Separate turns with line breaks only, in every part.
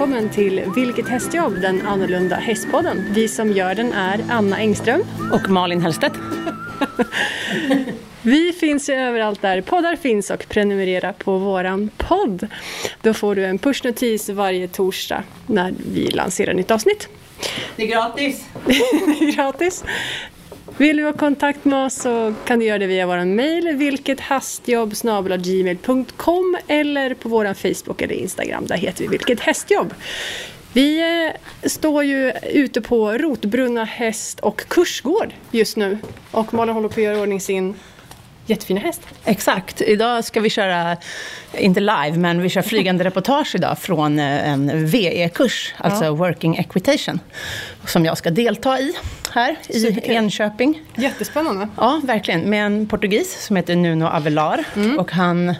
välkommen till Vilket hästjobb? Den annorlunda hästpodden. Vi som gör den är Anna Engström.
Och Malin Hellstedt.
Vi finns ju överallt där poddar finns och prenumerera på våran podd. Då får du en pushnotis varje torsdag när vi lanserar nytt avsnitt.
Det är gratis!
Det är gratis. Vill du ha kontakt med oss så kan du göra det via vår mejl vilkethastjobb.gmail.com eller på vår Facebook eller Instagram. Där heter vi Vilket hästjobb. Vi eh, står ju ute på Rotbrunna häst och kursgård just nu och Malin håller på att göra i ordning sin jättefina häst.
Exakt. Idag ska vi köra, inte live, men vi kör flygande reportage idag från eh, en VE-kurs, alltså ja. Working Equitation, som jag ska delta i här Superkul. i Enköping.
Jättespännande.
Ja, verkligen. Med en portugis som heter Nuno Avelar. Mm. Och han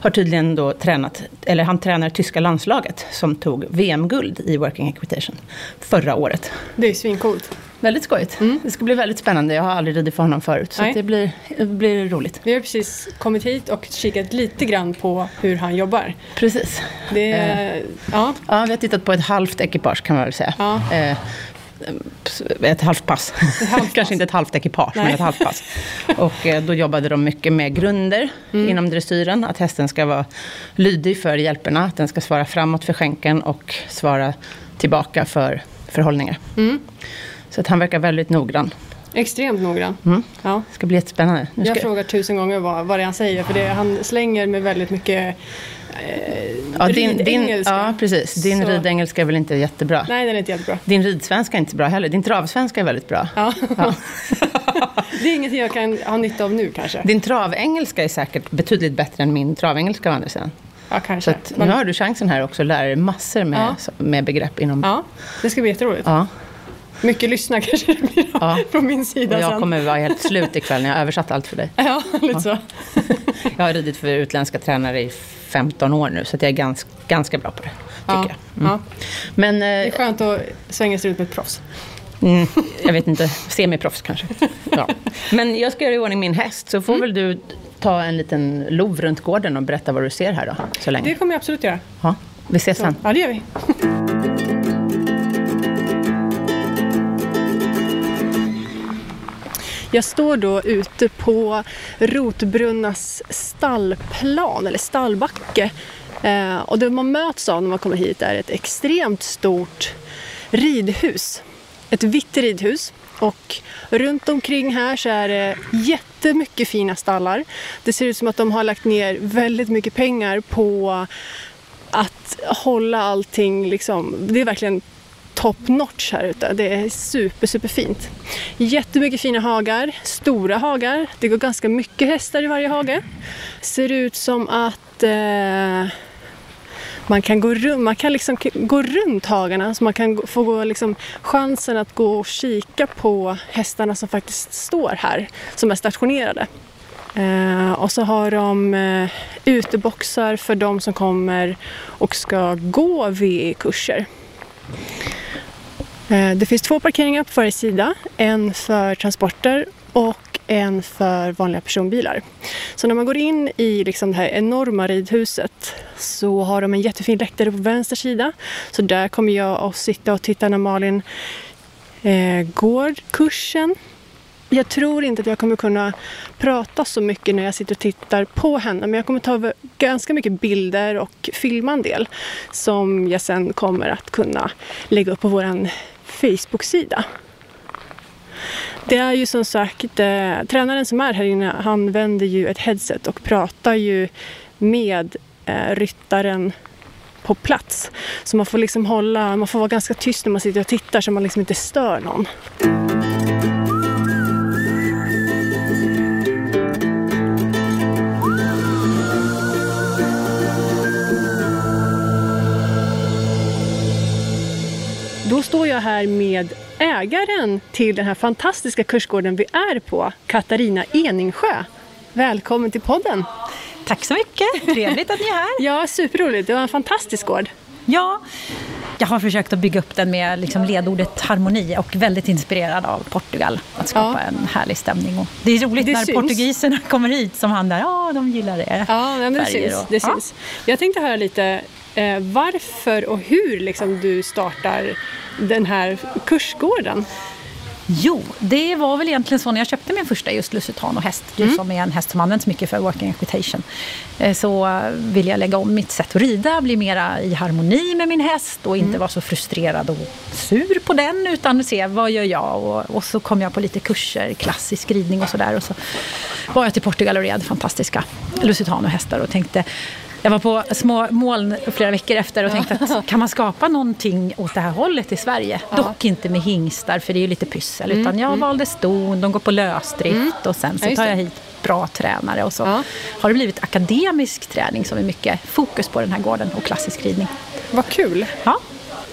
har tydligen då tränat, eller han tränar tyska landslaget som tog VM-guld i Working Equitation förra året.
Det är svincoolt.
Väldigt skojigt. Mm. Det ska bli väldigt spännande. Jag har aldrig ridit för honom förut. Så det blir, det blir roligt.
Vi har precis kommit hit och kikat lite grann på hur han jobbar.
Precis.
Det, eh, ja.
ja, vi har tittat på ett halvt ekipage kan man väl säga. Ja. Eh, ett halvt pass. Ett halvt. Kanske inte ett halvt ekipage, Nej. men ett halvt pass. Och eh, då jobbade de mycket med grunder mm. inom dressyren. Att hästen ska vara lydig för hjälperna, att den ska svara framåt för skänken och svara tillbaka för förhållningar. Mm. Så att han verkar väldigt noggrann.
Extremt noggrann.
Mm. Ja. Det ska bli jättespännande.
Ska... Jag frågar tusen gånger vad, vad det är han säger, för det, han slänger med väldigt mycket eh, ja, din,
din, ja, precis. Din så. ridengelska är väl inte jättebra?
Nej, den är inte jättebra.
Din ridsvenska är inte bra heller. Din travsvenska är väldigt bra. Ja. ja.
det är ingenting jag kan ha nytta av nu kanske.
Din travengelska är säkert betydligt bättre än min travengelska å andra sidan.
Ja, kanske. Så
att, Men... nu har du chansen här också att lära dig massor med, ja. med begrepp inom...
Ja, det ska bli jätteroligt. Ja. Mycket lyssna kanske det blir ja. från min sida
och jag
sen.
kommer vara helt slut ikväll när jag har översatt allt för dig.
Ja, lite så.
jag har ridit för utländska tränare i 15 år nu, så jag är ganska, ganska bra på det. Tycker ja. jag. Mm.
Men, det är eh, skönt att svänga sig ut med ett proffs.
Mm, jag vet inte, semiproffs kanske. Ja. Men jag ska göra i ordning min häst, så får mm. väl du ta en liten lov runt gården och berätta vad du ser här då, så länge.
Det kommer jag absolut göra.
Ja, vi ses så. sen.
Ja, det gör vi. Jag står då ute på Rotbrunnas stallplan, eller stallbacke. Eh, och det man möts av när man kommer hit är ett extremt stort ridhus. Ett vitt ridhus. Och runt omkring här så är det jättemycket fina stallar. Det ser ut som att de har lagt ner väldigt mycket pengar på att hålla allting liksom, det är verkligen top notch här ute. Det är super, super fint. Jättemycket fina hagar, stora hagar. Det går ganska mycket hästar i varje hage. Ser ut som att eh, man kan, gå runt, man kan liksom gå runt hagarna så man kan få gå liksom chansen att gå och kika på hästarna som faktiskt står här, som är stationerade. Eh, och så har de eh, uteboxar för de som kommer och ska gå VE-kurser. Eh, det finns två parkeringar på varje sida. En för transporter och en för vanliga personbilar. Så när man går in i liksom det här enorma ridhuset så har de en jättefin läktare på vänster sida. Så där kommer jag att sitta och titta när Malin eh, går kursen. Jag tror inte att jag kommer kunna prata så mycket när jag sitter och tittar på henne men jag kommer ta ganska mycket bilder och filma en del som jag sen kommer att kunna lägga upp på vår Facebook-sida. Det är ju som sagt, eh, tränaren som är här inne, han vänder ju ett headset och pratar ju med eh, ryttaren på plats. Så man får liksom hålla, man får vara ganska tyst när man sitter och tittar så man liksom inte stör någon. Då står jag här med ägaren till den här fantastiska kursgården vi är på, Katarina Eningsjö. Välkommen till podden!
Tack så mycket! Trevligt att ni är här.
ja, superroligt. Det var en fantastisk gård.
Ja, jag har försökt att bygga upp den med liksom ledordet harmoni och väldigt inspirerad av Portugal. Att skapa ja. en härlig stämning. Och det är roligt det när syns. portugiserna kommer hit som han där, ja de gillar det.
Ja, men det syns. Och, det ja. syns. Jag tänkte höra lite eh, varför och hur liksom, du startar den här kursgården.
Jo, det var väl egentligen så när jag köpte min första just Lusitano-häst, mm. som är en häst som används mycket för working equitation, eh, så vill jag lägga om mitt sätt att rida, bli mera i harmoni med min häst och inte mm. vara så frustrerad och sur på den, utan se vad gör jag? Och, och så kom jag på lite kurser, klassisk ridning och sådär. Och så var jag till Portugal och red fantastiska Lusitano-hästar och tänkte jag var på små moln flera veckor efter och tänkte att kan man skapa någonting åt det här hållet i Sverige? Ja. Dock inte med hingstar för det är ju lite pyssel. Mm. Utan jag mm. valde ston, de går på lösdrift mm. och sen så tar jag hit bra tränare. Och så ja. har det blivit akademisk träning som är mycket fokus på den här gården och klassisk ridning.
Vad kul!
Ja.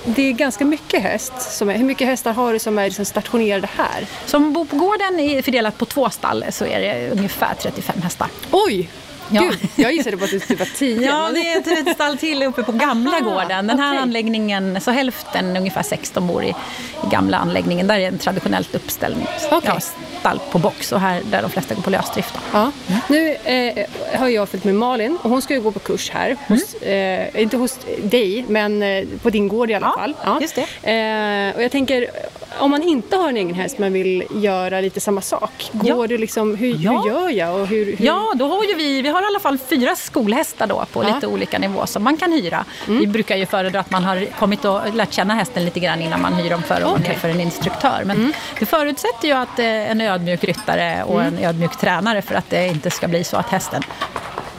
Det är ganska mycket häst. Som är, hur mycket hästar har du som är liksom stationerade här?
Som bor på gården är fördelat på två stall så är det ungefär 35 hästar.
Oj! Ja. Gud, jag gissade på att det typ var tio.
Ja, det är ett stall till uppe på gamla gården. Den här okay. anläggningen, så hälften, ungefär 16 bor i, i gamla anläggningen. Där är en traditionellt uppställning. Okay. Ja, stall på box och här där de flesta går på lösdrift.
Ja. Mm. Nu eh, har jag följt med Malin och hon ska ju gå på kurs här. Hos, mm. eh, inte hos dig, men eh, på din gård i alla
ja,
fall.
Ja, just det.
Eh, och jag tänker, om man inte har en egen häst men vill göra lite samma sak, går ja. det liksom, hur, ja. hur gör jag? Och hur, hur...
Ja, då har ju vi, vi har i alla fall fyra skolhästar då på ja. lite olika nivå som man kan hyra. Mm. Vi brukar ju föredra att man har kommit och lärt känna hästen lite grann innan man hyr dem för okay. för en instruktör. Men mm. det förutsätter ju att eh, en ödmjuk ryttare och mm. en ödmjuk tränare för att det inte ska bli så att hästen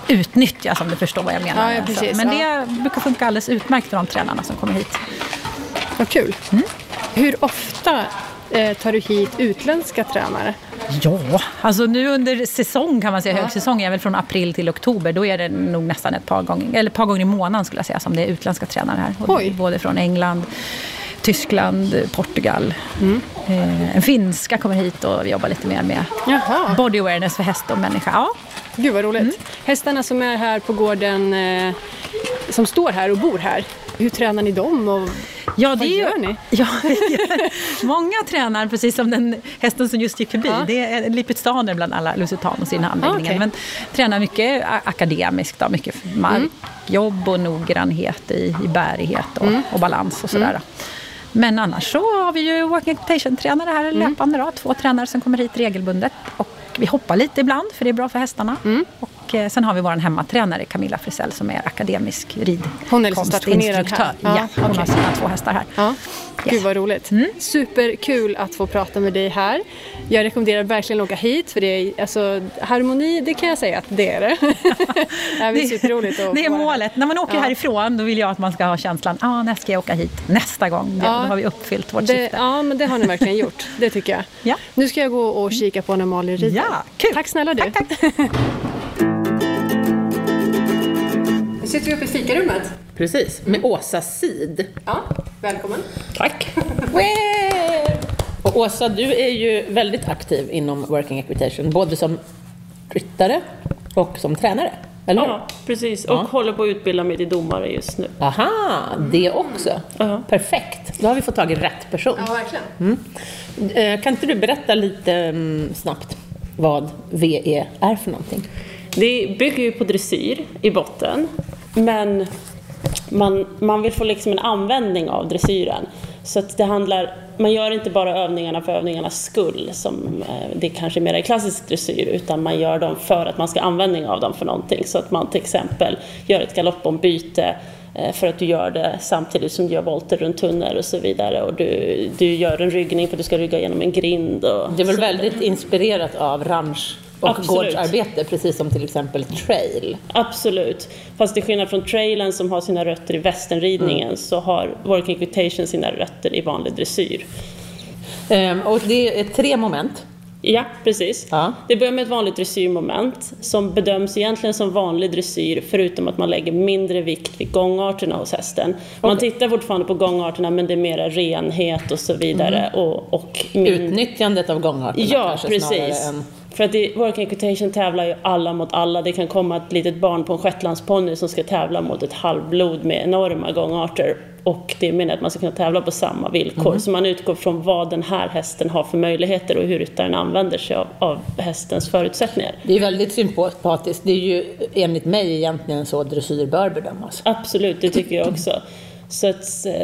utnyttjas om du förstår vad jag menar.
Ja, precis,
Men det brukar funka alldeles utmärkt för de tränarna som kommer hit.
Vad kul. Mm. Hur ofta eh, tar du hit utländska tränare?
Ja, alltså nu under säsong kan man säga, ja. högsäsong är väl från april till oktober. Då är det nog nästan ett par gånger, eller ett par gånger i månaden skulle jag säga som det är utländska tränare här.
Oj.
Både från England, Tyskland, Portugal. Mm. Eh, en finska kommer hit och vi jobbar lite mer med Jaha. body awareness för häst och människa. Ja.
Gud vad roligt. Mm. Hästarna som är här på gården, eh, som står här och bor här, hur tränar ni dem? Och
Ja, det
Vad gör ni?
Ja, många tränar, precis som den hästen som just gick förbi. Ja. Det är lipidstaner bland alla lusitanos i den här anläggningen. Ah, okay. Men tränar mycket akademiskt, då, mycket markjobb och noggrannhet i, i bärighet och, mm. och balans och sådär. Mm. Men annars så har vi ju walking equitation-tränare här mm. löpande. Då, två tränare som kommer hit regelbundet. Och vi hoppar lite ibland för det är bra för hästarna. Mm. Och och eh, sen har vi vår hemmatränare Camilla Frisell som är akademisk ridkonstinstruktör.
Ja,
ja, hon okay. har sina två hästar här.
Ja. Yes. Gud vad roligt. Mm. Superkul att få prata med dig här. Jag rekommenderar verkligen att åka hit för det är, alltså, harmoni, det kan jag säga att det är det. det är superroligt att
Det är målet. När man åker ja. härifrån då vill jag att man ska ha känslan, ah, när ska jag åka hit nästa gång? Ja. Då har vi uppfyllt vårt
det,
syfte.
Ja, men det har ni verkligen gjort. Det tycker jag.
Ja.
Nu ska jag gå och kika på när Malin rider.
Ja, kul.
Tack snälla du.
Tack, tack.
sitter vi uppe i fikarummet.
Precis, med Åsa Sid.
Ja, välkommen.
Tack. Och Åsa, du är ju väldigt aktiv inom Working Equitation, både som ryttare och som tränare. Eller
Ja, precis. Och ja. håller på att utbilda mig till domare just nu.
Aha, det också. Uh-huh. Perfekt. Då har vi fått tag i rätt person.
Ja, verkligen. Mm.
Eh, kan inte du berätta lite mm, snabbt vad VE är för någonting?
Det bygger ju på dressyr i botten. Men man, man vill få liksom en användning av dressyren. Så att det handlar, man gör inte bara övningarna för övningarnas skull, som eh, det kanske mer är klassisk dressyr, utan man gör dem för att man ska ha användning av dem för någonting. Så att man till exempel gör ett galoppombyte eh, för att du gör det samtidigt som du gör volter runt tunnor och så vidare. Och du, du gör en ryggning för att du ska rygga genom en grind. Och
det är väl väldigt inspirerat av ranch och Absolut. gårdsarbete, precis som till exempel trail.
Absolut. Fast till skillnad från trailen som har sina rötter i västernridningen mm. så har working equitation sina rötter i vanlig dressyr.
Um, och det är tre moment.
Ja, precis.
Ja.
Det börjar med ett vanligt dressyrmoment som bedöms egentligen som vanlig dressyr förutom att man lägger mindre vikt vid gångarterna hos hästen. Man okay. tittar fortfarande på gångarterna men det är mera renhet och så vidare. Mm. Och, och
min... Utnyttjandet av gångarterna
ja, kanske precis. snarare än för att i working equitation tävlar ju alla mot alla. Det kan komma ett litet barn på en shetlandsponny som ska tävla mot ett halvblod med enorma gångarter och det meningen att man ska kunna tävla på samma villkor. Mm. Så man utgår från vad den här hästen har för möjligheter och hur ryttaren använder sig av, av hästens förutsättningar.
Det är väldigt sympatiskt. Det är ju enligt mig egentligen så dressyr bör bedömas.
Absolut, det tycker jag också. Så eh,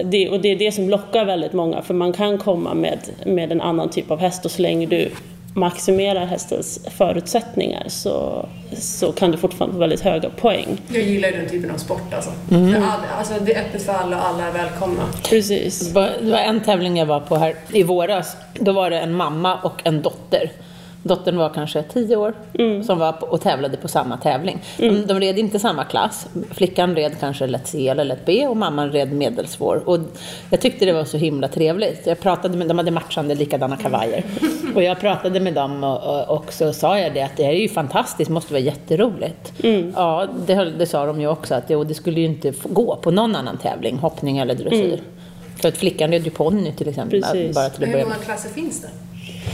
det, och det är det som lockar väldigt många, för man kan komma med, med en annan typ av häst och så länge du maximerar hästens förutsättningar så, så kan du fortfarande få väldigt höga poäng.
Jag gillar den typen av sport alltså. Mm. All, alltså det är öppet för alla och alla är välkomna.
Precis.
Det var en tävling jag var på här i våras. Då var det en mamma och en dotter Dottern var kanske tio år mm. som var och tävlade på samma tävling. Mm. De, de, red inte samma klass. Flickan red kanske lätt C eller lätt B och mamman red medelsvår. Och jag tyckte det var så himla trevligt. Jag pratade med, de hade matchande likadana kavajer. Och jag pratade med dem och, och, och så sa jag det att det här är ju fantastiskt, måste vara jätteroligt. Mm. Ja, det, det, sa de ju också att jo, det skulle ju inte gå på någon annan tävling, hoppning eller dressyr. Mm. För att flickan red ju ponny till exempel.
Bara till att Hur många klasser finns det?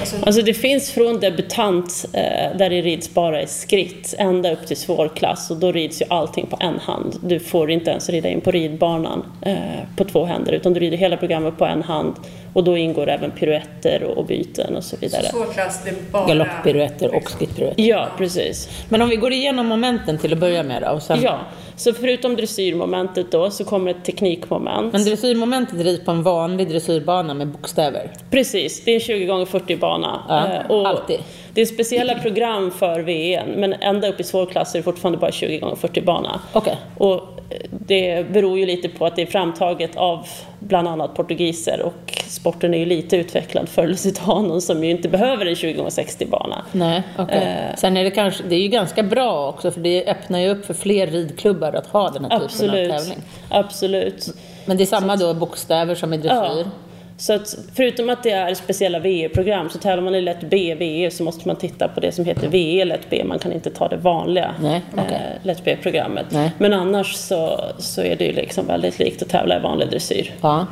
Alltså, alltså det finns från debutant, eh, där det rids bara i skritt, ända upp till svårklass och då rids ju allting på en hand. Du får inte ens rida in på ridbanan eh, på två händer utan du rider hela programmet på en hand och då ingår även piruetter och, byten och så vidare.
Så det är bara...
Galopppiruetter och skrittpiruetter?
Ja, precis.
Men om vi går igenom momenten till att börja med då? Och sen...
Ja, så förutom dressyrmomentet då så kommer ett teknikmoment.
Men dressyrmomentet rids på en vanlig dressyrbana med bokstäver?
Precis, det är en 20 gånger 40 bana.
Ja, eh, och alltid?
Det är speciella program för VN, men ända upp i svårklass är det fortfarande bara 20 gånger 40 bana.
Okay.
Och det beror ju lite på att det är framtaget av bland annat portugiser och sporten är ju lite utvecklad för Lusitanon som ju inte behöver en 20 x 60 bana.
Nej, okay. Eh, Sen är det kanske, det är ju ganska bra också för det öppnar ju upp för fler ridklubbar att ha den här
absolut,
typen av tävling.
Absolut.
Men det är samma då bokstäver som i dressyr?
Ja. Så att förutom att det är speciella VE-program så tävlar man i lätt B, VE så måste man titta på det som heter VE lätt B. Man kan inte ta det vanliga
Nej, okay.
eh, lätt B-programmet. Men annars så, så är det ju liksom väldigt likt att tävla i vanlig dressyr.
Ja.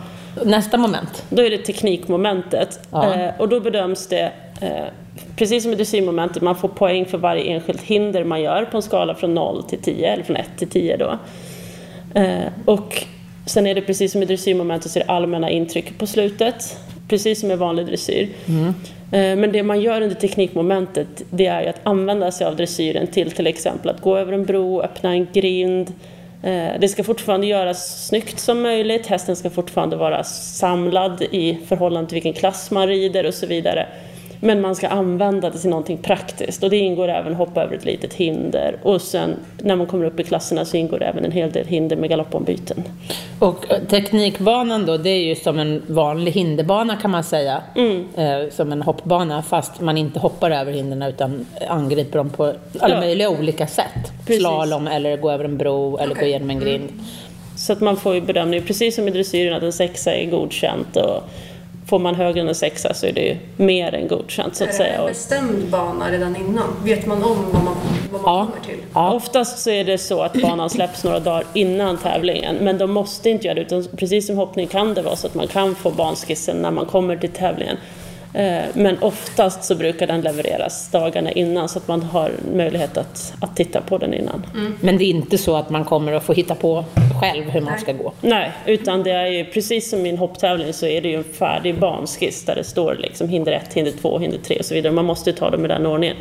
Nästa moment?
Då är det teknikmomentet
ja.
eh, och då bedöms det eh, precis som i dressyrmomentet, man får poäng för varje enskilt hinder man gör på en skala från 0 till 10, eller från 1 till 10 då. Eh, och Sen är det precis som i dressyrmomentet så är det allmänna intryck på slutet. Precis som i vanlig dressyr.
Mm.
Eh, men det man gör under teknikmomentet det är ju att använda sig av dressyren till till exempel att gå över en bro, öppna en grind. Eh, det ska fortfarande göras snyggt som möjligt, hästen ska fortfarande vara samlad i förhållande till vilken klass man rider och så vidare. Men man ska använda det till någonting praktiskt och det ingår även hoppa över ett litet hinder. Och sen när man kommer upp i klasserna så ingår det även en hel del hinder med galoppombyten.
Och eh, teknikbanan då, det är ju som en vanlig hinderbana kan man säga.
Mm.
Eh, som en hoppbana fast man inte hoppar över hindren utan angriper dem på alla ja. möjliga olika sätt. Precis. Slalom eller gå över en bro eller okay. gå igenom en grind. Mm.
Så att man får ju bedömning, precis som i dressyren, att en sexa är godkänt. Och får man högre än en sexa så är det ju mer än godkänt så att säga.
Är det en bestämd bana redan innan? Vet man om vad man, vad man ja. kommer till?
Ja, oftast så är det så att banan släpps några dagar innan tävlingen men de måste inte göra det utan precis som hoppning kan det vara så att man kan få banskissen när man kommer till tävlingen. Eh, men oftast så brukar den levereras dagarna innan så att man har möjlighet att, att titta på den innan.
Mm. Men det är inte så att man kommer att få hitta på själv hur man
Nej.
ska gå?
Nej, utan det är ju precis som i en hopptävling så är det ju en färdig banskiss där det står liksom hinder 1, hinder 2, hinder 3 och så vidare. Man måste ju ta dem i den ordningen.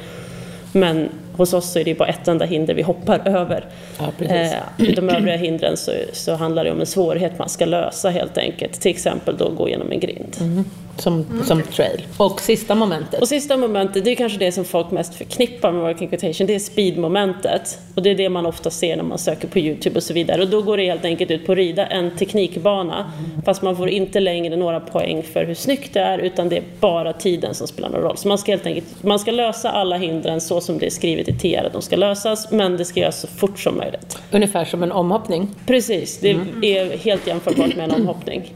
Men hos oss så är det bara ett enda hinder vi hoppar över.
Ja, eh,
de övriga hindren så, så handlar det om en svårighet man ska lösa helt enkelt. Till exempel då gå igenom en grind.
Mm. Som, mm. som trail. Och sista momentet?
Och sista momentet, det är kanske det som folk mest förknippar med working equitation, det är speedmomentet. Och det är det man ofta ser när man söker på Youtube och så vidare. Och då går det helt enkelt ut på att rida en teknikbana, fast man får inte längre några poäng för hur snyggt det är, utan det är bara tiden som spelar någon roll. Så man ska helt enkelt man ska lösa alla hindren så som det är skrivet i TR att de ska lösas, men det ska göras så fort som möjligt.
Ungefär som en omhoppning?
Precis, det mm. är helt jämförbart med en omhoppning.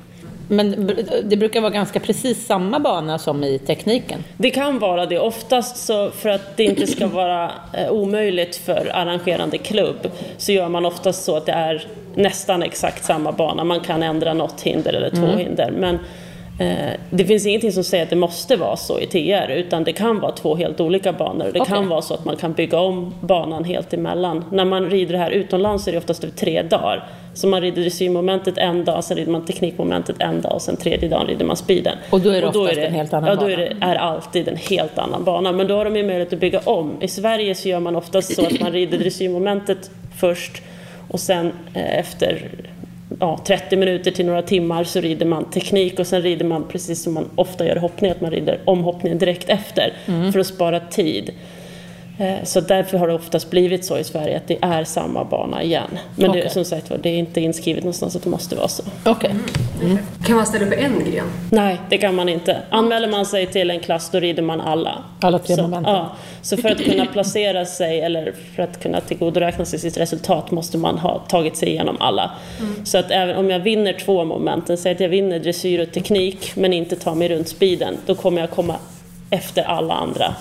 Men det brukar vara ganska precis samma bana som i tekniken?
Det kan vara det. Oftast så för att det inte ska vara eh, omöjligt för arrangerande klubb så gör man oftast så att det är nästan exakt samma bana. Man kan ändra något hinder eller två mm. hinder. Men det finns ingenting som säger att det måste vara så i TR utan det kan vara två helt olika banor. Det okay. kan vara så att man kan bygga om banan helt emellan. När man rider det här utomlands är det oftast över tre dagar. Så man rider dressyrmomentet en dag, sen rider man teknikmomentet en dag och sen tredje dagen rider man speeden.
Och då är det oftast en helt annan
ja, då
bana?
är det är alltid en helt annan bana. Men då har de ju möjlighet att bygga om. I Sverige så gör man oftast så att man rider dressyrmomentet först och sen eh, efter ja, 30 minuter till några timmar så rider man teknik och sen rider man precis som man ofta gör i hoppning, att man rider omhoppningen direkt efter för att spara tid. Eh, Så därför har det oftast blivit så i Sverige att det är samma bana igen. Men det,
Okej.
som sagt var, det är inte inskrivet någonstans att det måste vara så.
Okej.
Kan man ställa upp en gren?
Nej, det kan man inte. Anmäler man sig till en klass då rider man alla.
Alla tre
så,
momenten.
Ja, så för att kunna placera sig eller för att kunna tillgodoräkna sig sitt resultat måste man ha tagit sig igenom alla. Så att även om jag vinner två momenten, säg att jag vinner dressyr och teknik men inte tar mig runt speeden, då kommer jag komma efter alla andra.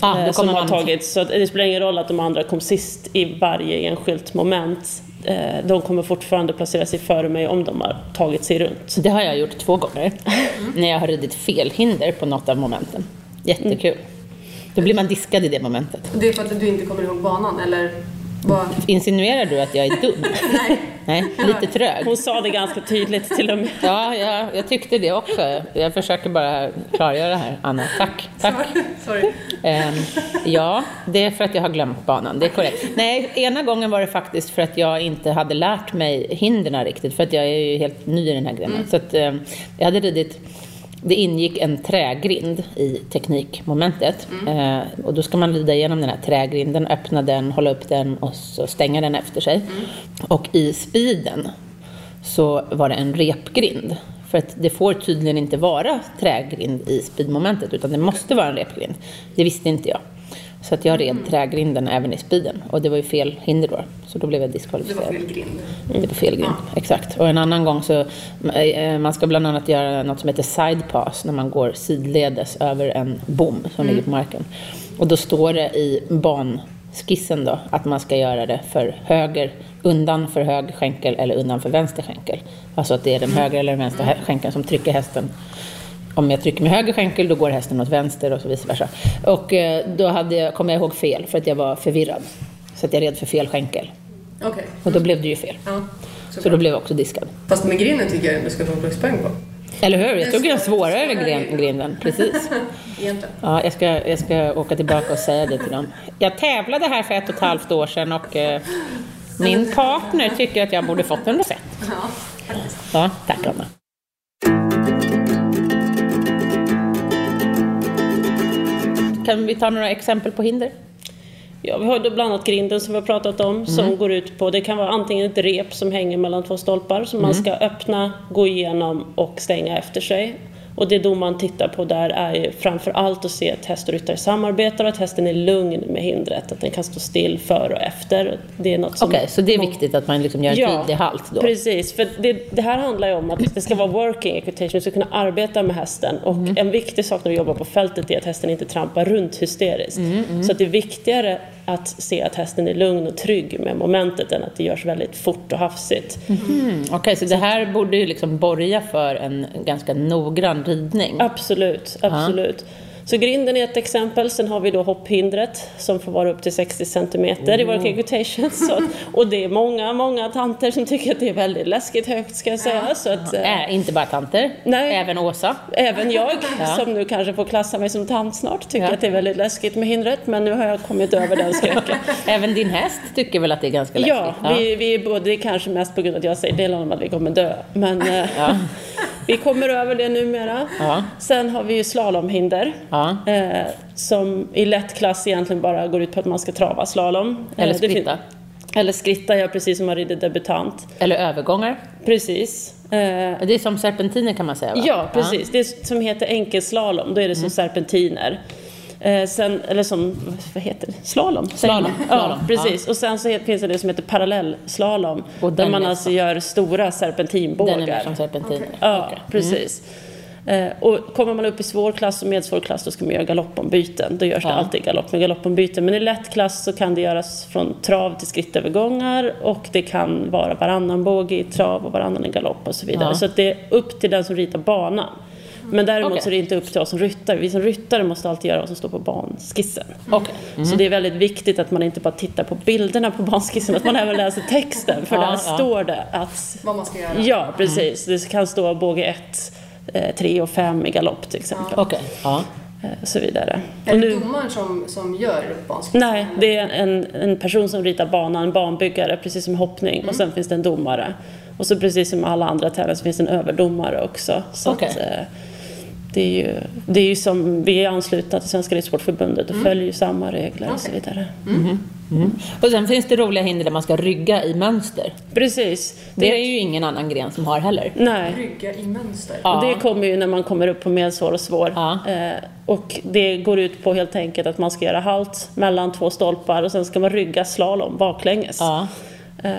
Ah,
eh,
då
som
kommer
har
man...
tagit, så det spelar ingen roll att de andra kom sist i varje enskilt moment. Eh, De kommer fortfarande placera sig före mig om de har tagit sig runt.
Det har jag gjort två gånger. När jag har ridit fel hinder på något av momenten. Jättekul. Då blir man diskad i det momentet.
Det är för att du inte kommer ihåg banan, eller? Vad?
Insinuerar du att jag är dum?
Nej.
Nej, lite trög.
Hon sa det ganska tydligt till och med.
Ja, ja, jag tyckte det också. Jag försöker bara klargöra det här, Anna. Tack, tack.
Sorry.
Ehm, ja, det är för att jag har glömt banan, det är korrekt. Nej, ena gången var det faktiskt för att jag inte hade lärt mig hindren riktigt, för att jag är ju helt ny i den här grenen. Så att, ehm, jag hade ridit, det ingick en trägrind i teknikmomentet. Eh, och då ska man rida igenom den här trägrinden, öppna den, hålla upp den och så stänga den efter sig. Och i speeden så var det en repgrind. För att det får tydligen inte vara trägrind i speedmomentet utan det måste vara en repgrind. Det visste inte jag. Så att jag red trägrinden även i speeden och det var ju fel hinder då. Så då blev jag
Det var
diskvalificerad.
fel grind.
Det var fel grind, exakt. Och en annan gång så, eh, man ska bland annat göra något som heter side pass när man går sidledes över en bom som ligger på marken. Och då står det i banskissen då att man ska göra det för höger, undan för höger skänkel eller undan för vänster skänkel. Alltså att det är den högra eller den vänstra skänkeln som trycker hästen. Om jag trycker med höger skänkel då går hästen åt vänster och så vice versa. Och eh, då hade jag, kom jag ihåg fel för att jag var förvirrad. Så att jag red för fel skänkel.
Okej.
Och då blev det ju fel.
Ja.
Så då blev jag också diskad.
Fast med grinden tycker jag du ska få pluspoäng på.
Eller hur? Jag tog den svårare
svårare
gren, grinden. Precis. Ja, jag, ska, jag ska åka tillbaka och säga det till dem. Jag tävlade här för ett och ett halvt år sedan och eh, min partner tycker att jag borde fått en rosett.
Ja,
tack Anna. Kan vi ta några exempel på hinder?
Ja, vi har då bland annat grinden som vi har pratat om som går ut på, det kan vara antingen ett rep som hänger mellan två stolpar som man ska öppna, gå igenom och stänga efter sig. Och det domaren tittar på där är ju framför allt att se att häst och ryttare samarbetar och att hästen är lugn med hindret, att den kan stå still före och efter. Det är något som
Okej, så det är viktigt att man liksom gör en tydlig halt då?
Precis, för det, det här handlar ju om att det ska vara working equitation, vi ska kunna arbeta med hästen. Och
Mm.
en viktig sak när vi jobbar på fältet är att hästen inte trampar runt hysteriskt.
Mm,
Så att det är viktigare att se att hästen är lugn och trygg med momentet än att det görs väldigt fort och hafsigt.
Mm, Okej, så det här borde ju liksom borga för en ganska noggrann ridning?
Absolut, absolut. Så grinden är ett exempel, sen har vi då hopphindret som får vara upp till 60 centimeter i working equitation. Så, att- och det är många, många tanter som tycker att det är väldigt läskigt högt ska jag säga. Så att, eh,
Äh, inte bara tanter,
Nej.
även Åsa.
Även jag,
Ja.
som nu kanske får klassa mig som tant snart, tycker
Ja.
att det är väldigt läskigt med hindret. Men nu har jag kommit över den skräcken.
Även din häst tycker väl att det är ganska läskigt?
ja, vi, vi är både, kanske mest på grund av att jag säger del om att vi kommer dö. Men eh,
Ja.
Vi kommer över det numera.
Ja.
Sen har vi ju slalomhinder.
Ja.
Eh, som i lätt klass egentligen bara går ut på att man ska trava slalom.
Eller
Eh, fin-
skritta.
Eller skritta, ja precis som man rider debutant.
Eller övergångar.
Precis. Eh,
Det är som serpentiner kan man säga va?
Ja, precis. Det som heter enkelslalom, då är det som serpentiner. Eh, sen, eller som, vad heter det? Slalom?
Slalom,
Ja, precis. Och sen så finns det det som heter parallellslalom.
Och
där man alltså
så-
gör stora serpentinbågar.
Den är som serpentiner.
Ja,
Okej.
precis. Eh, och kommer man upp i svår klass och medsvår klass då ska man göra galoppombyten. Då görs det
Ja.
alltid galopp med galoppombyten. Men i lätt klass så kan det göras från trav till skrittövergångar och det kan vara varannan båge i trav och varannan i galopp och så vidare.
Ja.
Så att det är upp till den som ritar banan. Men däremot
Okej.
så är det inte upp till oss som ryttare. Vi som ryttare måste alltid göra vad som står på banskissen.
Okej.
Så det är väldigt viktigt att man inte bara tittar på bilderna på banskissen, att man även läser texten. För
Ja,
där
ja.
står det att...
Vad man ska göra.
Ja, precis. Det kan stå båge 1, 3 och 5 i galopp till exempel.
Okej. Ja.
eh, så vidare.
Är det
nu,
domaren som, som gör banskissen?
nej, det är en, en person som ritar banan, en banbyggare, precis som hoppning.
Mm.
Och sen finns det en domare. Och så precis som alla andra tävlingar så finns det en överdomare också. Så
Okej.
att, eh, det är ju, det är ju som, vi är anslutna till Svenska Ridsportförbundet
Mm.
och följer ju samma regler och så vidare.
Och sen finns det roliga hinder där man ska rygga i mönster.
Precis.
Det är ju ingen annan gren som har heller.
Nej.
Rygga i mönster.
Ja.
Och det kommer ju när man kommer upp på medsvår och svår.
Ja.
Eh, och det går ut på helt enkelt att man ska göra halt mellan två stolpar och sen ska man rygga slalom baklänges.
Ja.
Eh,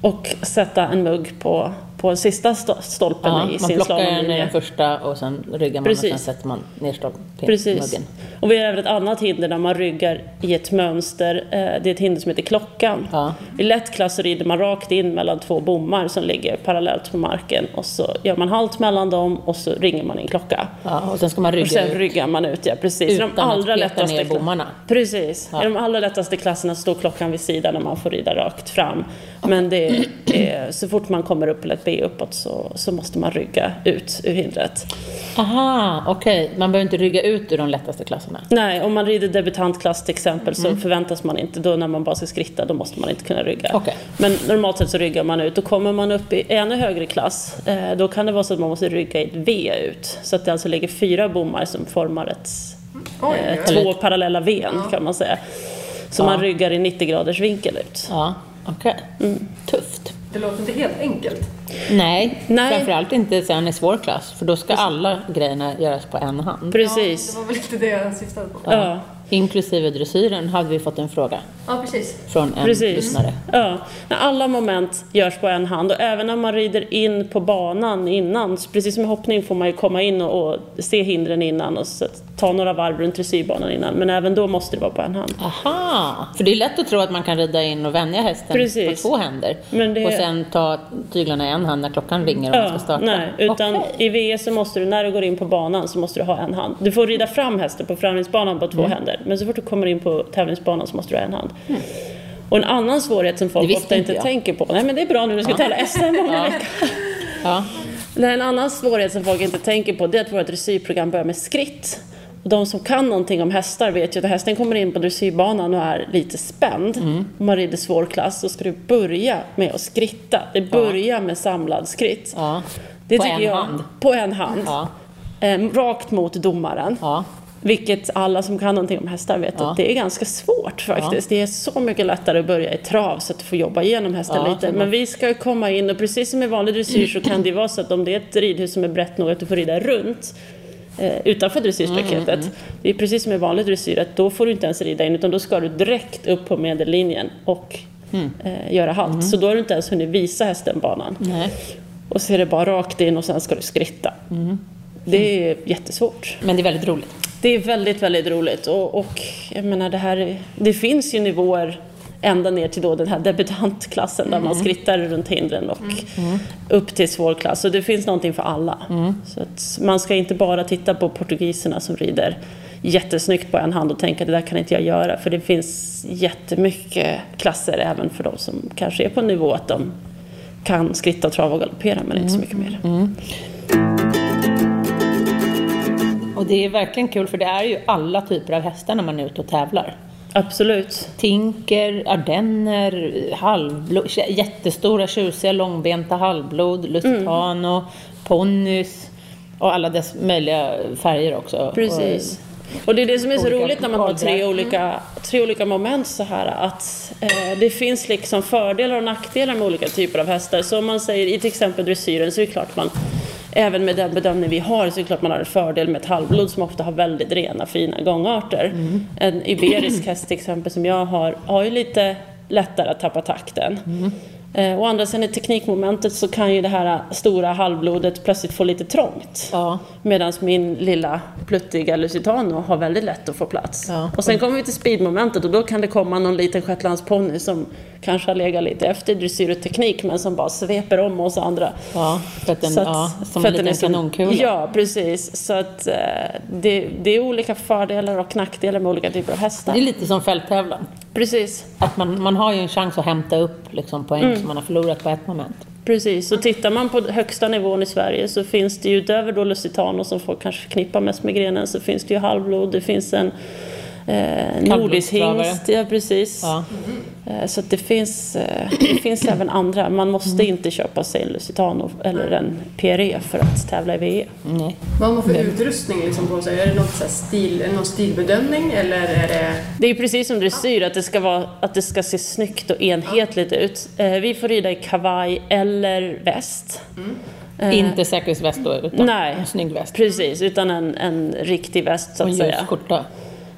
och sätta en mugg på, på den sista sto- stolpen
Ja,
i
man
sin
plockar ner
slalomlinje.
den första och sen ryggar man
Precis.
och sen sätter man ner stolpen,
Precis.
muggen.
Och vi har även ett annat hinder där man ryggar i ett mönster. Eh, Det är ett hinder som heter klockan.
Ja.
I lätt klass rider man rakt in mellan två bommar som ligger parallellt på marken och så gör man halt mellan dem och så ringer man in klocka.
Ja, och sen ska man
Och
rygga
sen
ut.
ryggar man ut, ja precis.
Utan
de allra
att peta
lättaste
ner bommarna.
Precis.
Ja.
I de allra lättaste klasserna står klockan vid sidan och man får rida rakt fram. Men det är, så fort man kommer upp eller ett Uppåt så, så måste man rygga ut ur hindret.
Aha, okej. Man behöver inte rygga ut ur de lättaste klasserna.
Nej, om man rider debutantklass till exempel
Mm.
så förväntas man inte, då när man bara ska skritta, då måste man inte kunna rygga.
Okej.
Men normalt sett så ryggar man ut. Då kommer man upp i ännu högre klass, eh, då kan det vara så att man måste rygga i ett V ut. Så att det alltså ligger fyra bommar som formar ett,
Oj,
eh, två parallella V'n kan man säga. Så
Ja.
man ryggar i 90 graders vinkel ut.
Ja, okej.
Mm.
Tufft.
Det låter inte helt enkelt.
Nej,
Nej.
framförallt inte sen i svår klass. För då ska alla grejerna göras på en hand.
Precis.
Ja, det var väl lite det jag syftade på.
Ja,
Inklusive dressyren hade vi fått en fråga
Ja, precis.
från en
precis.
lyssnare.
Ja. När alla moment görs på en hand och även när man rider in på banan innan, precis som i hoppning får man ju komma in och, och se hindren innan och så, ta några varv runt dressyrbanan innan. Men även då måste det vara på en hand.
Aha! För det är lätt att tro att man kan rida in och vänja hästen
Precis.
på två händer.
Men det-
Och sen ta tyglarna i en hand när klockan ringer och man ska starta.
nej, utan
Okej.
i VS så måste du, när du går in på banan så måste du ha en hand. Du får rida fram hästen på framridsbanan på två
Mm.
händer, men så fort du kommer in på tävlingsbanan så måste du ha en hand. Och en annan svårighet som folk ofta
inte jag.
tänker på, nej men det är bra nu, du ska tävla SM om en
Ja.
vecka.
Ja.
Nej, En annan svårighet som folk inte tänker på det är att vårt dressyrprogram börjar med skritt. Och de som kan någonting om hästar vet ju att hästen kommer in på dressyrbanan och är lite spänd,
Mm.
och man rider svår klass, så ska du börja med att skritta. Det börjar med samlad skritt.
ja.
Det
På
tycker
en
jag,
hand.
På en hand.
Ja.
Eh, rakt mot domaren.
Ja.
Vilket alla som kan någonting om hästar vet
Ja.
att det är ganska svårt faktiskt. Det är så mycket lättare att börja i trav så att du får jobba igenom hästen
Ja,
lite. Men vi ska ju komma in och precis som i vanlig dressyr så kan det vara så att om det är ett ridhus som är brett nog att du får rida runt utanför dressyrstaketet.
Mm,
Det är precis som i vanlig dressyr att då får du inte ens rida in utan då ska du direkt upp på medellinjen och
Mm.
eh, göra halt. Så då har du inte ens hunnit visa hästen banan.
Nej.
Och så är det bara rakt in och sen ska du skritta.
Mm.
Det är jättesvårt.
Men det är väldigt roligt.
Det är väldigt, väldigt roligt. Och, och jag menar, det, här, är- det finns ju nivåer ända ner till då den här debutantklassen där man skrittar runt hindren och upp till svår klass. Så det finns någonting för alla. Så att man ska inte bara titta på portugiserna som rider jättesnyggt på en hand och tänka det där kan inte jag göra. För det finns jättemycket klasser även för de som kanske är på en nivå att de kan skritta och trava och galoppera men inte så mycket mer.
Och det är verkligen kul för det är ju alla typer av hästar när man är ute och tävlar.
Absolut.
Tinker, ardenner, halvblod, jättestora tjusiga långbenta halvblod, lusitano, ponnys och alla dess möjliga färger också.
Precis. Och det är det som är så roligt när man har tre olika, tre olika moment så här att eh, det finns liksom fördelar och nackdelar med olika typer av hästar. Så om man säger i till exempel dressyren så är det klart man Även med den bedömning vi har så är det klart man har en fördel med ett halvblod som ofta har väldigt rena fina gångarter. En iberisk häst till exempel som jag har har ju lite lättare att tappa takten. Eh, å andra sidan i teknikmomentet så kan ju det här stora halvblodet plötsligt få lite trångt.
Ja.
Medan min lilla pluttiga Lusitano har väldigt lätt att få plats.
Ja.
Och sen kommer vi till speedmomentet och då kan det komma någon liten shetlandsponny som kanske har legat lite efter dressyr och teknik men som bara sveper om oss andra.
Ja, för att den,
Så att-
ja, som en liten kanonkula.
Ja, precis. Så att eh, det, det är olika fördelar och nackdelar med olika typer av hästar.
Det är lite som fälttävlan.
Precis.
Att man, man har ju en chans att hämta upp liksom, poäng
Mm.
som man har förlorat på ett moment.
Precis, så tittar man på högsta nivån i Sverige så finns det ju utöver då Lusitano som folk kanske förknippar mest med grenen så finns det ju halvblod, det finns en eh, nordisk hingst, ja precis.
Ja.
Eh, så att det finns, eh, det finns även andra. Man måste inte köpa sig en Lusitano eller en PRE för att tävla i VE.
Nej.
Vad har man för utrustning liksom på sig? Är det något så här stil, är det någon stilbedömning eller är det...
Det är precis som dressyr, att det ska, vara, att det ska se snyggt och enhetligt ut. Eh, vi får rida i kavaj eller väst. Eh,
Inte säkerhetsväst då, utan
Nej.
en snygg väst.
Precis, utan en, en riktig väst så
Och
att
en
säga.
skjorta.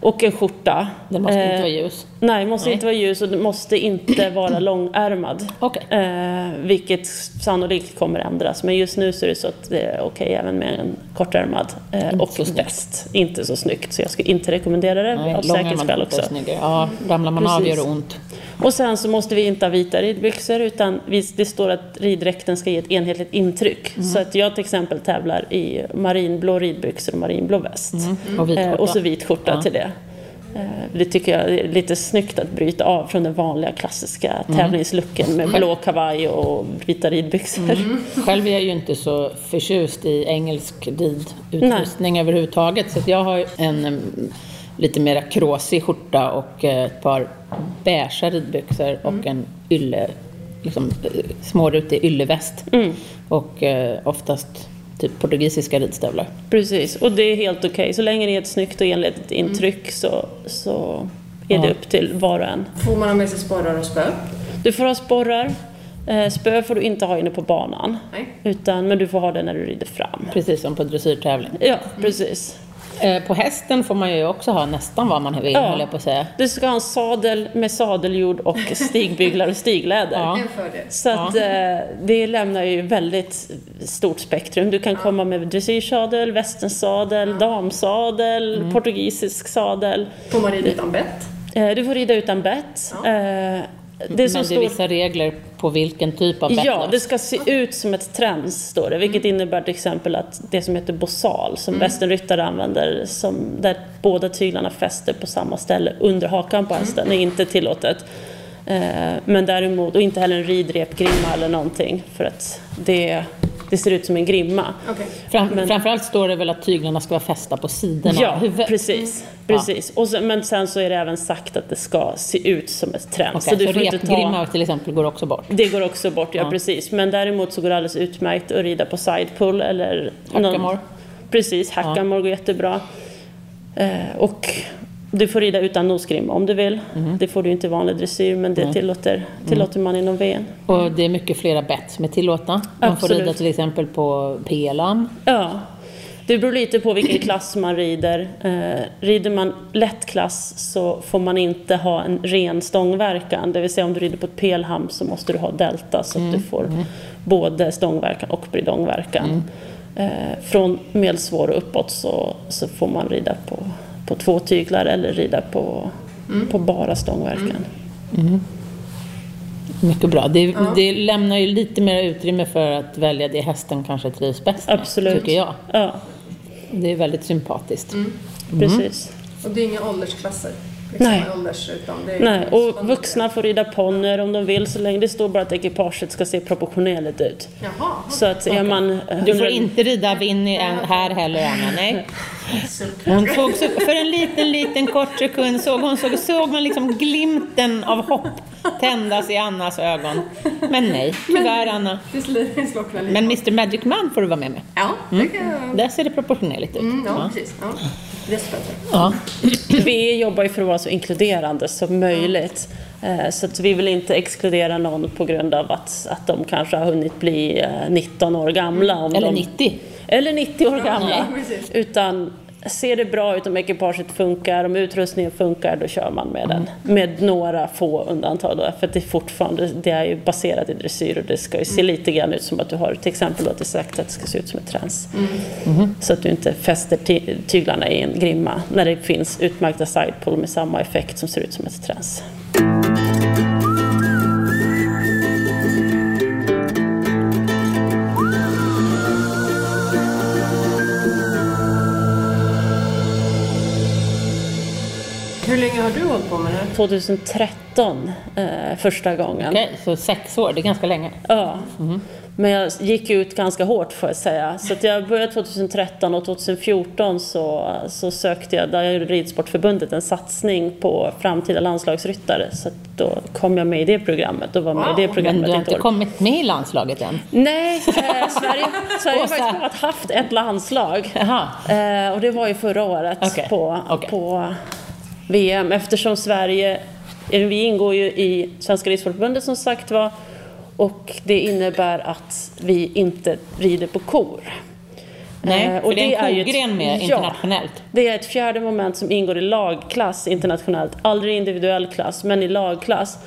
Och en skjorta.
Den måste
Eh,
inte vara ljus.
Nej, måste
Nej.
inte vara ljus och den måste inte vara långärmad.
Okej.
Eh, vilket sannolikt kommer ändras. Men just nu så är det så att det är okej även med en kortärmad eh, och
så
väst. Inte så snyggt, så jag skulle inte rekommendera det
Nej,
av säkerhetsskäl också.
snyggare. Ja, ramlar man av
Precis.
gör det ont.
Och sen så måste vi inte ha vita ridbyxor utan det står att riddräkten ska ge ett enhetligt intryck.
Mm.
Så att jag till exempel tävlar i marinblå ridbyxor och marinblå väst.
Och vit
Eh,
skjorta.
och så vit skjorta
Ja.
till det. Eh, Det tycker jag är lite snyggt att bryta av från den vanliga klassiska
Mm.
tävlingslooken med blå kavaj och vita ridbyxor.
Mm. Själv är jag ju inte så förtjust i engelsk ridutrustning överhuvudtaget. Så jag har en mm, lite mera kråsig skjorta och eh, ett par beiga ridbyxor och en ylle, liksom, eh, smårutig ylleväst. Och eh, oftast portugisiska ridstövlar.
Precis, och det är helt okej. Så länge det är ett snyggt och enhetligt intryck så, så är det
Ja.
upp till var och en.
Får man ha med sig sporrar och spö?
Du får ha sporrar. Eh, Spö får du inte ha inne på banan.
Nej.
Utan, men du får ha det när du rider fram.
Precis som på dressyrtävling.
Ja, precis.
Eh, på hästen får man ju också ha nästan vad man vill,
Ja.
höll jag på att säga.
Du ska ha en sadel med sadeljord och stigbyglar och stigläder.
Ja.
En fördel.
Så att, eh, det lämnar ju väldigt stort spektrum. Du kan komma med dressyrsadel, västernsadel, damsadel,
Mm.
portugisisk sadel.
Får man rida utan bett?
Eh, du får rida utan bett. Det
Men det är vissa regler på vilken typ av bett
Ja, det ska se ut som ett träns, står det. Vilket innebär till exempel att det som heter bossal, som västernryttare använder, som, där båda tyglarna fäster på samma ställe under hakan på hästen, är inte tillåtet. Eh, men däremot, och inte heller en ridrepgrimma eller någonting, för att det, det ser ut som en grimma.
Okej.
Fram,
Men-
Framförallt står det väl att tyglarna ska vara fästa på sidorna
Ja,
av huvudet.
precis. precis. Och sen, men sen så är det även sagt att det ska se ut som ett träns.
Okej,
du
så
får inte
repgrimma till exempel går också bort.
Det går också bort, ja,
Ja.
precis. Men däremot så går det alldeles utmärkt att rida på sidepull eller...
Hackamore.
Precis, hackamore går jättebra. Eh, och du får rida utan nosgrimma om du vill.
Mhm.
Det får du inte i vanlig dressyr men det tillåter, tillåter man inom VN.
Och det är mycket flera bett som är tillåtna. Man får
Absolut.
rida till exempel på pelan.
Ja, det beror lite på vilken klass man rider. Eh, rider man lätt klass så får man inte ha en ren stångverkan. Det vill säga om du rider på ett pelham så måste du ha delta så att du får både stångverkan och bridongverkan. Eh, från medelsvår och uppåt så, så får man rida på, på två tyglar eller rida på, på bara stångverkan.
Mycket bra. Det, det lämnar ju lite mer utrymme för att välja det hästen kanske trivs bäst med,
Absolut.
tycker jag.
Ja,
Det är väldigt sympatiskt.
precis.
Och det är inga åldersklasser? Liksom,
Nej.
Ålders, utan det är
Nej, och vuxna får rida ponnyer om de vill så länge det står bara att ekipaget ska se proportionerligt ut.
Jaha.
Så att är man...
Du får inte rida Winnie här heller, Anna. Nej. Hon såg så, för en liten, liten kort sekund såg, hon såg, såg man liksom glimten av hopp tändas i Annas ögon. Men nej, tyvärr Anna. Men Mr Magic Man får du vara med med.
Ja, det kan jag...
Där ser det proportionerligt ut.
Mm, ja,
Ja.
precis. Ja.
Ja.
Vi jobbar ju för att vara så inkluderande som möjligt. Eh, Så att vi vill inte exkludera någon på grund av att, att de kanske har hunnit bli eh, 19 år gamla. Om
Eller
de,
90.
Eller 90 år gamla.
precis.
Utan ser det bra ut, om ekipaget funkar, om utrustningen funkar, då kör man med den. Med några få undantag då, för att det är fortfarande, det är ju baserat i dressyr och det ska ju se lite grann ut som att du har till exempel att det sagt att det ska se ut som ett träns. Så att du inte fäster ty- tyglarna i en grimma när det finns utmärkta sidepull med samma effekt som ser ut som ett träns.
Hur länge har du hållit på med det?
2013 eh, första gången.
Okej, så sex år, det är ganska länge.
Ja. Men jag gick ut ganska hårt får jag säga. Så att jag började 2013 och 2014 så, så sökte jag, där gjorde Ridsportförbundet en satsning på framtida landslagsryttare. Så att då kom jag med i det programmet och var med i det
Men
programmet
du har inte
år.
kommit med i landslaget än?
Nej, eh, Sverige, Sverige har faktiskt bara haft ett landslag.
Jaha.
Eh, och det var ju förra året
Okej,
på,
okej.
på VM eftersom Sverige, eh, vi ingår ju i Svenska Ridsportförbundet som sagt var och det innebär att vi inte rider på kor.
Nej,
Eh,
för det är en kogren med
ja,
internationellt.
det är ett fjärde moment som ingår i lagklass internationellt, aldrig individuell klass, men i lagklass.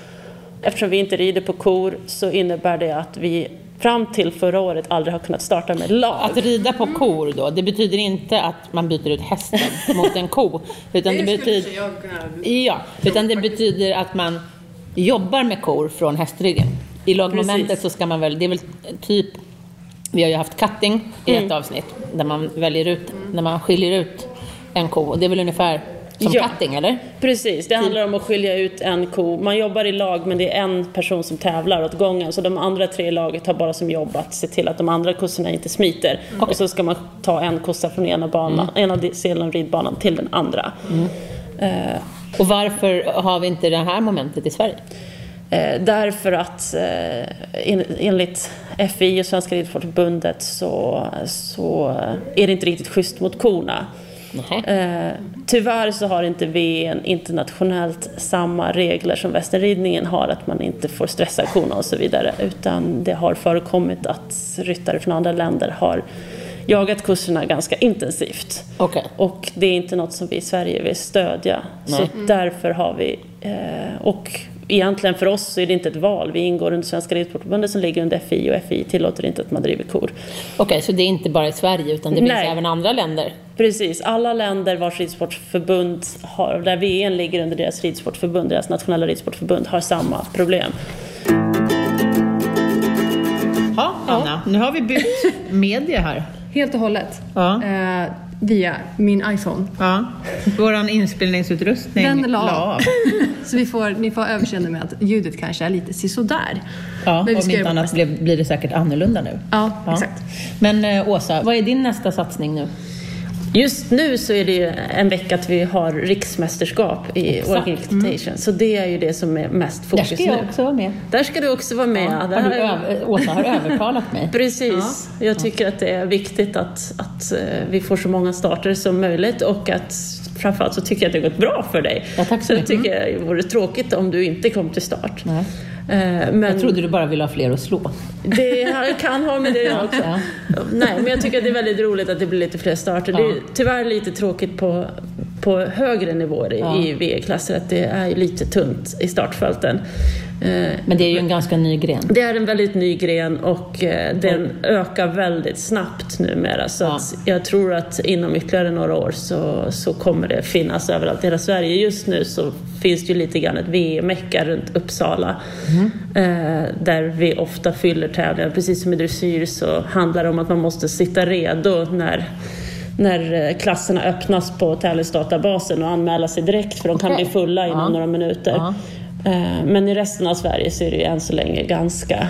Eftersom vi inte rider på kor så innebär det att vi fram till förra året aldrig har kunnat starta med lag.
Att rida på kor då, det betyder inte att man byter ut hästen mot en ko. Utan det, betyder, ja, utan det betyder att man jobbar med kor från hästryggen. I lagmomentet
Precis.
så ska man väl, det är väl typ, vi har ju haft cutting i
Mm.
ett avsnitt, där man väljer ut, när man skiljer ut en ko. Och det är väl ungefär som
Ja.
cutting, eller?
Precis, det handlar om att skilja ut en ko. Man jobbar i lag men det är en person som tävlar åt gången så de andra tre i laget har bara som jobb att se till att de andra kossorna inte smiter. Och så ska man ta en kossa från ena, banan, ena delen av ridbanan till den andra. Eh,
Och varför har vi inte det här momentet i Sverige?
Eh, därför att eh, en, enligt FI och Svenska Ridsportförbundet så, så är det inte riktigt schysst mot korna. Eh, tyvärr så har inte vi en internationellt samma regler som västernridningen har, att man inte får stressa korna och så vidare. Utan det har förekommit att ryttare från andra länder har jagat kurserna ganska intensivt.
Okej.
Och det är inte något som vi i Sverige vill stödja. Så
Nej.
därför har vi, eh, och egentligen för oss så är det inte ett val. Vi ingår under Svenska Ridsportförbundet som ligger under FI och FI tillåter inte att man driver kor.
Okej, så det är inte bara i Sverige utan det finns
Nej.
även andra länder?
Precis, alla länder vars ridsportförbund har, där VM ligger under deras ridsportförbund, deras nationella ridsportförbund, har samma problem.
Ja, Anna, nu har vi bytt media här.
Helt och hållet.
Ja.
Eh, via min iPhone.
Ja, våran inspelningsutrustning
Den la av. Så vi får, ni får överseende med att ljudet kanske är lite sisådär.
Ja,
Men vi
om inte annat blir, blir det säkert annorlunda nu.
Ja, exakt.
Men eh, Åsa, vad är din nästa satsning nu?
Just nu så är det ju en vecka att vi har riksmästerskap i
Exakt.
Working Equitation, så det är ju det som är mest
Där
fokus
ska jag
nu.
också vara med.
Där ska du också vara med.
Ja, har över, Åsa har övertalat mig.
Precis. Jag tycker att det är viktigt att, att eh, vi får så många starter som möjligt och att framförallt så tycker jag att det har gått bra för dig.
Ja, tack så
så jag
mycket.
tycker det vore tråkigt om du inte kom till start.
Nej.
Eh, Men
Jag trodde du bara ville ha fler att slå.
det kan ha med det göra också.
Ja.
Nej, men jag tycker att det är väldigt roligt att det blir lite fler starter. Det är
Ja.
tyvärr lite tråkigt på, på högre nivåer i,
Ja.
i V-klasser att det är lite tunt i startfälten. Eh,
Men det är ju en ganska ny gren.
Det är en väldigt ny gren och eh, den ökar väldigt snabbt numera. Så
Ja.
jag tror att inom ytterligare några år så, så kommer det finnas överallt i hela Sverige. Just nu så finns det ju lite grann ett VM-mecka runt Uppsala. Eh, där vi ofta fyller tävlingar. Precis som i dressyr så handlar det om att man måste sitta redo när när klasserna öppnas på tävlingsdatabasen och anmäla sig direkt för de kan
Okej.
bli fulla inom
Ja.
några minuter.
Ja.
Eh, Men i resten av Sverige så är det ju än så länge ganska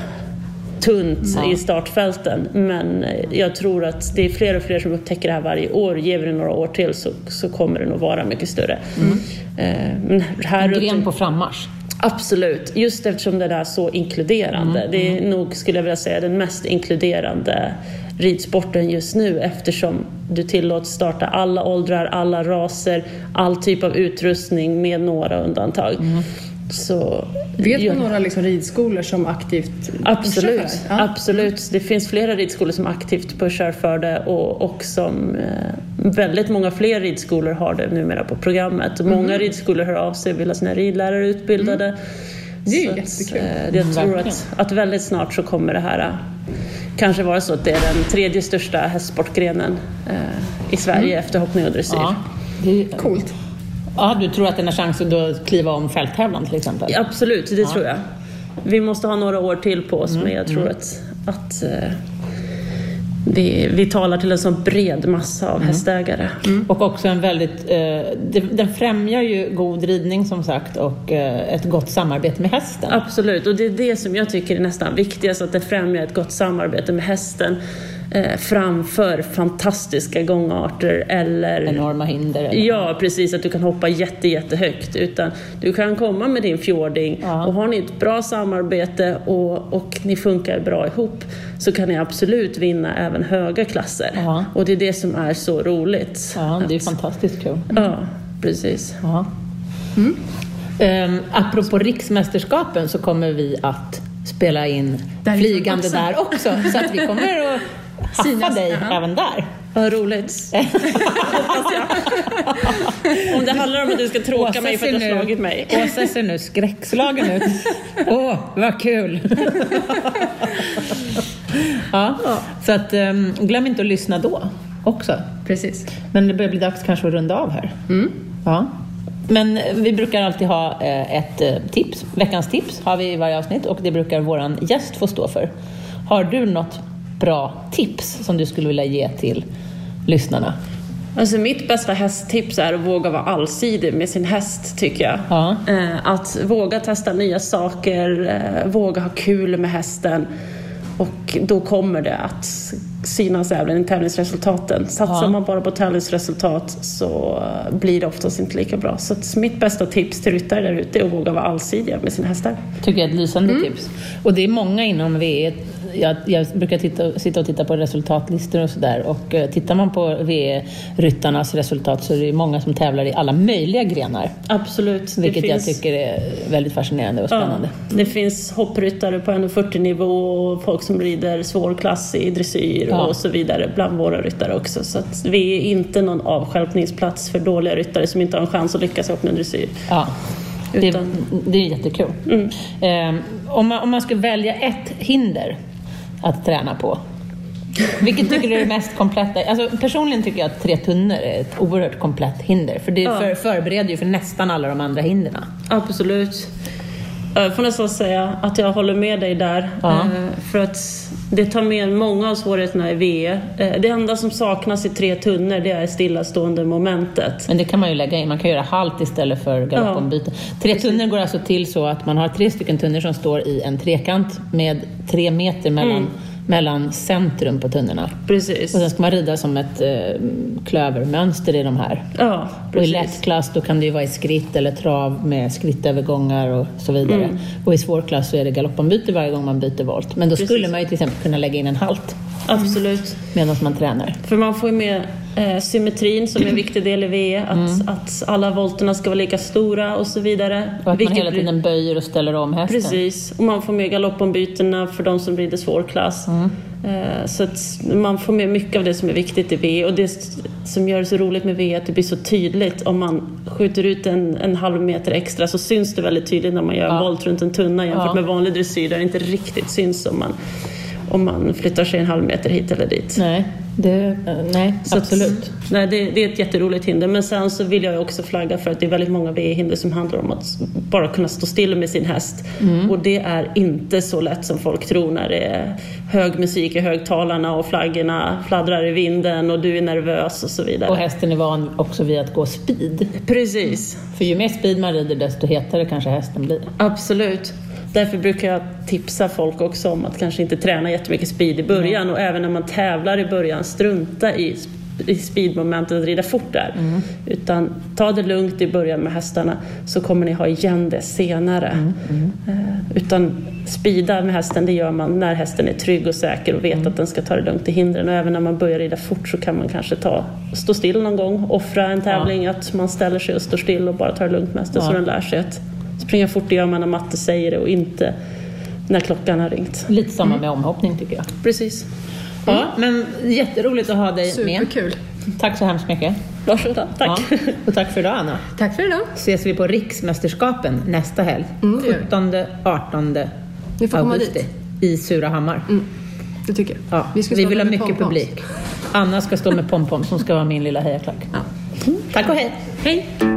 tunt
Ja.
i startfälten. Men eh, jag tror att det är fler och fler som upptäcker det här varje år. Ger vi det några år till så, så kommer det nog vara mycket större. Eh, Men här
En gren på frammarsch.
Absolut, just eftersom den är så inkluderande. Det är nog, skulle jag vilja säga, den mest inkluderande ridsporten just nu eftersom du tillåts starta alla åldrar, alla raser, all typ av utrustning med några undantag. Så,
Vet man några liksom ridskolor som aktivt
Absolut,
kör? Ja.
absolut. Det finns flera ridskolor som aktivt pushar för det och, och som eh, väldigt många fler ridskolor har det numera på programmet. Många ridskolor hör av sig och vill ha sina ridlärare utbildade.
Det är ju
Så
jättekul.
Att, eh, jag tror att, att väldigt snart så kommer det här eh, kanske vara så att det är den tredje största hästsportgrenen eh, i Sverige efter hoppning och dressyr.
Ja, det är,
Coolt.
Ja, du tror att den har chans att kliva om fälttävlan till exempel?
Ja, Absolut, det tror jag. Vi måste ha några år till på oss,
Mm,
men jag tror att, att eh, vi, vi talar till en sån bred massa av hästägare.
Och också en väldigt, eh, den främjar ju god ridning som sagt och eh, ett gott samarbete med hästen.
Absolut, och det är det som jag tycker är nästan viktigast, att det främjar ett gott samarbete med hästen eh, framför fantastiska gångarter eller
Enorma hinder. eller-
Ja, precis. Att du kan hoppa jätte, jättehögt. Utan du kan komma med din fjording
Ja.
och har ni ett bra samarbete och, och ni funkar bra ihop så kan ni absolut vinna även höga klasser.
Ja.
Och det är det som är så roligt.
Ja, det är
Att-
fantastiskt kul.
Ja, precis.
Ja. Um, apropå riksmästerskapen så kommer vi att spela in
Därifrån
flygande
också.
där också. Så att vi kommer att haffa dig
jaha.
även där.
Vad roligt. Om det handlar om att du ska tråka mig för att du har slagit mig.
Åsa ser nu skräckslagen ut. Åh, vad kul! ja, så att, um, glöm inte att lyssna då också.
Precis.
Men det börjar bli dags kanske att runda av här. Ja. Men eh, vi brukar alltid ha eh, ett eh, tips. Veckans tips har vi i varje avsnitt och det brukar våran gäst få stå för. Har du något bra tips som du skulle vilja ge till lyssnarna?
Alltså mitt bästa hästtips är att våga vara allsidig med sin häst tycker jag.
Ja.
Eh, att våga testa nya saker, eh, våga ha kul med hästen. Och då kommer det att synas även i tävlingsresultaten. Satsar
Ja.
man bara på tävlingsresultat så eh, blir det oftast inte lika bra. Så mitt bästa tips till ryttare där ute är att våga vara allsidiga med sina hästar.
tycker jag är ett lysande tips. Och det är många inom VE. Jag, jag brukar titta, sitta och titta på resultatlistor och sådär. Och eh, tittar man på VE-ryttarnas resultat så är det många som tävlar i alla möjliga grenar.
Absolut.
Vilket jag
finns-
tycker är väldigt fascinerande och spännande.
Ja, det finns hoppryttare på 1,40 nivå och folk som rider svårklass i dressyr
Ja.
och så vidare bland våra ryttare också. Så att vi är inte någon avstjälpningsplats för dåliga ryttare som inte har en chans att lyckas åka en dressyr.
Ja. Det, det är jättekul. Eh, om, man, om man ska välja ett hinder att träna på, vilket tycker du är det mest kompletta? Alltså, personligen tycker jag att tre tunnor är ett oerhört komplett hinder. För det
Ja.
för, förbereder ju för nästan alla de andra hindren.
Absolut. Jag får nästan säga att jag håller med dig där.
Ja.
Eh, För att det tar med många av svårigheterna i VE. Eh, Det enda som saknas i tre tunnor det är stillastående momentet.
Men det kan man ju lägga in. Man kan göra halt istället för galoppombyte. Tre tunnor går alltså till så att man har tre stycken tunnor som står i en trekant med tre meter mellan, mellan centrum på tunnorna.
Precis.
Och sen ska man rida som ett eh, klövermönster i de här.
Ja,
Och i
precis.
lättklass då kan det ju vara i skritt eller trav med skrittövergångar och så vidare.
Mm.
Och i svårklass så är det galoppombyte varje gång man byter volt. Men då
Precis.
skulle man ju till exempel kunna lägga in en halt
Absolut.
medan man tränar.
För man får ju med eh, symmetrin som är en viktig del i VE, att,
Mm.
att alla volterna ska vara lika stora och så vidare.
Och att man
Vilket
hela
blir-
tiden böjer och ställer om hästen.
Precis, och man får med galoppombytena för de som rider svårklass.
Mm.
Eh, Så att man får med mycket av det som är viktigt i VE och det som gör det så roligt med VE är att det blir så tydligt. Om man skjuter ut en, en halv meter extra så syns det väldigt tydligt när man gör en
Ja.
volt runt en tunna jämfört
Ja.
med vanlig dressyr där det inte riktigt syns om man, om man flyttar sig en halv meter hit eller dit.
Nej, det, nej
Så att-
absolut.
nej, det, det är ett jätteroligt hinder. Men sen så vill jag också flagga för att det är väldigt många VE-hinder som handlar om att bara kunna stå still med sin häst.
Mm.
Och det är inte så lätt som folk tror när det är hög musik i högtalarna och flaggorna fladdrar i vinden och du är nervös och så vidare.
Och hästen är van också vid att gå speed.
Precis,
För ju mer speed man rider desto hetare kanske hästen blir.
absolut. Därför brukar jag tipsa folk också om att kanske inte träna jättemycket speed i början och även när man tävlar i början strunta i i speedmomentet att rida fort där. Utan ta det lugnt i början med hästarna så kommer ni ha igen det senare. Eh, Utan speeda med hästen det gör man när hästen är trygg och säker och vet att den ska ta det lugnt i hindren. Och även när man börjar rida fort så kan man kanske ta, stå still någon gång, offra en tävling, att man ställer sig och står still och bara tar det lugnt med hästen så
Ja.
den lär sig att springa fort det gör man när matte säger det och inte när klockan har ringt.
Lite samma med omhoppning tycker jag.
Precis.
Ja, men jätteroligt att ha dig med.
Superkul.
Tack så hemskt mycket.
Varsågoda. Tack.
Ja. Och tack för idag Anna.
Tack för idag.
Ses vi på Riksmästerskapen nästa helg.
Mm, det gör vi.
17-18
Ni får komma
augusti.
dit. Mm.
I Surahammar.
Det tycker jag.
Ja, vi,
ska
vi vill ha mycket
pompoms.
publik. Anna ska stå med pompom som ska vara min lilla hejaklack.
Ja.
Tack och hej!
Hej!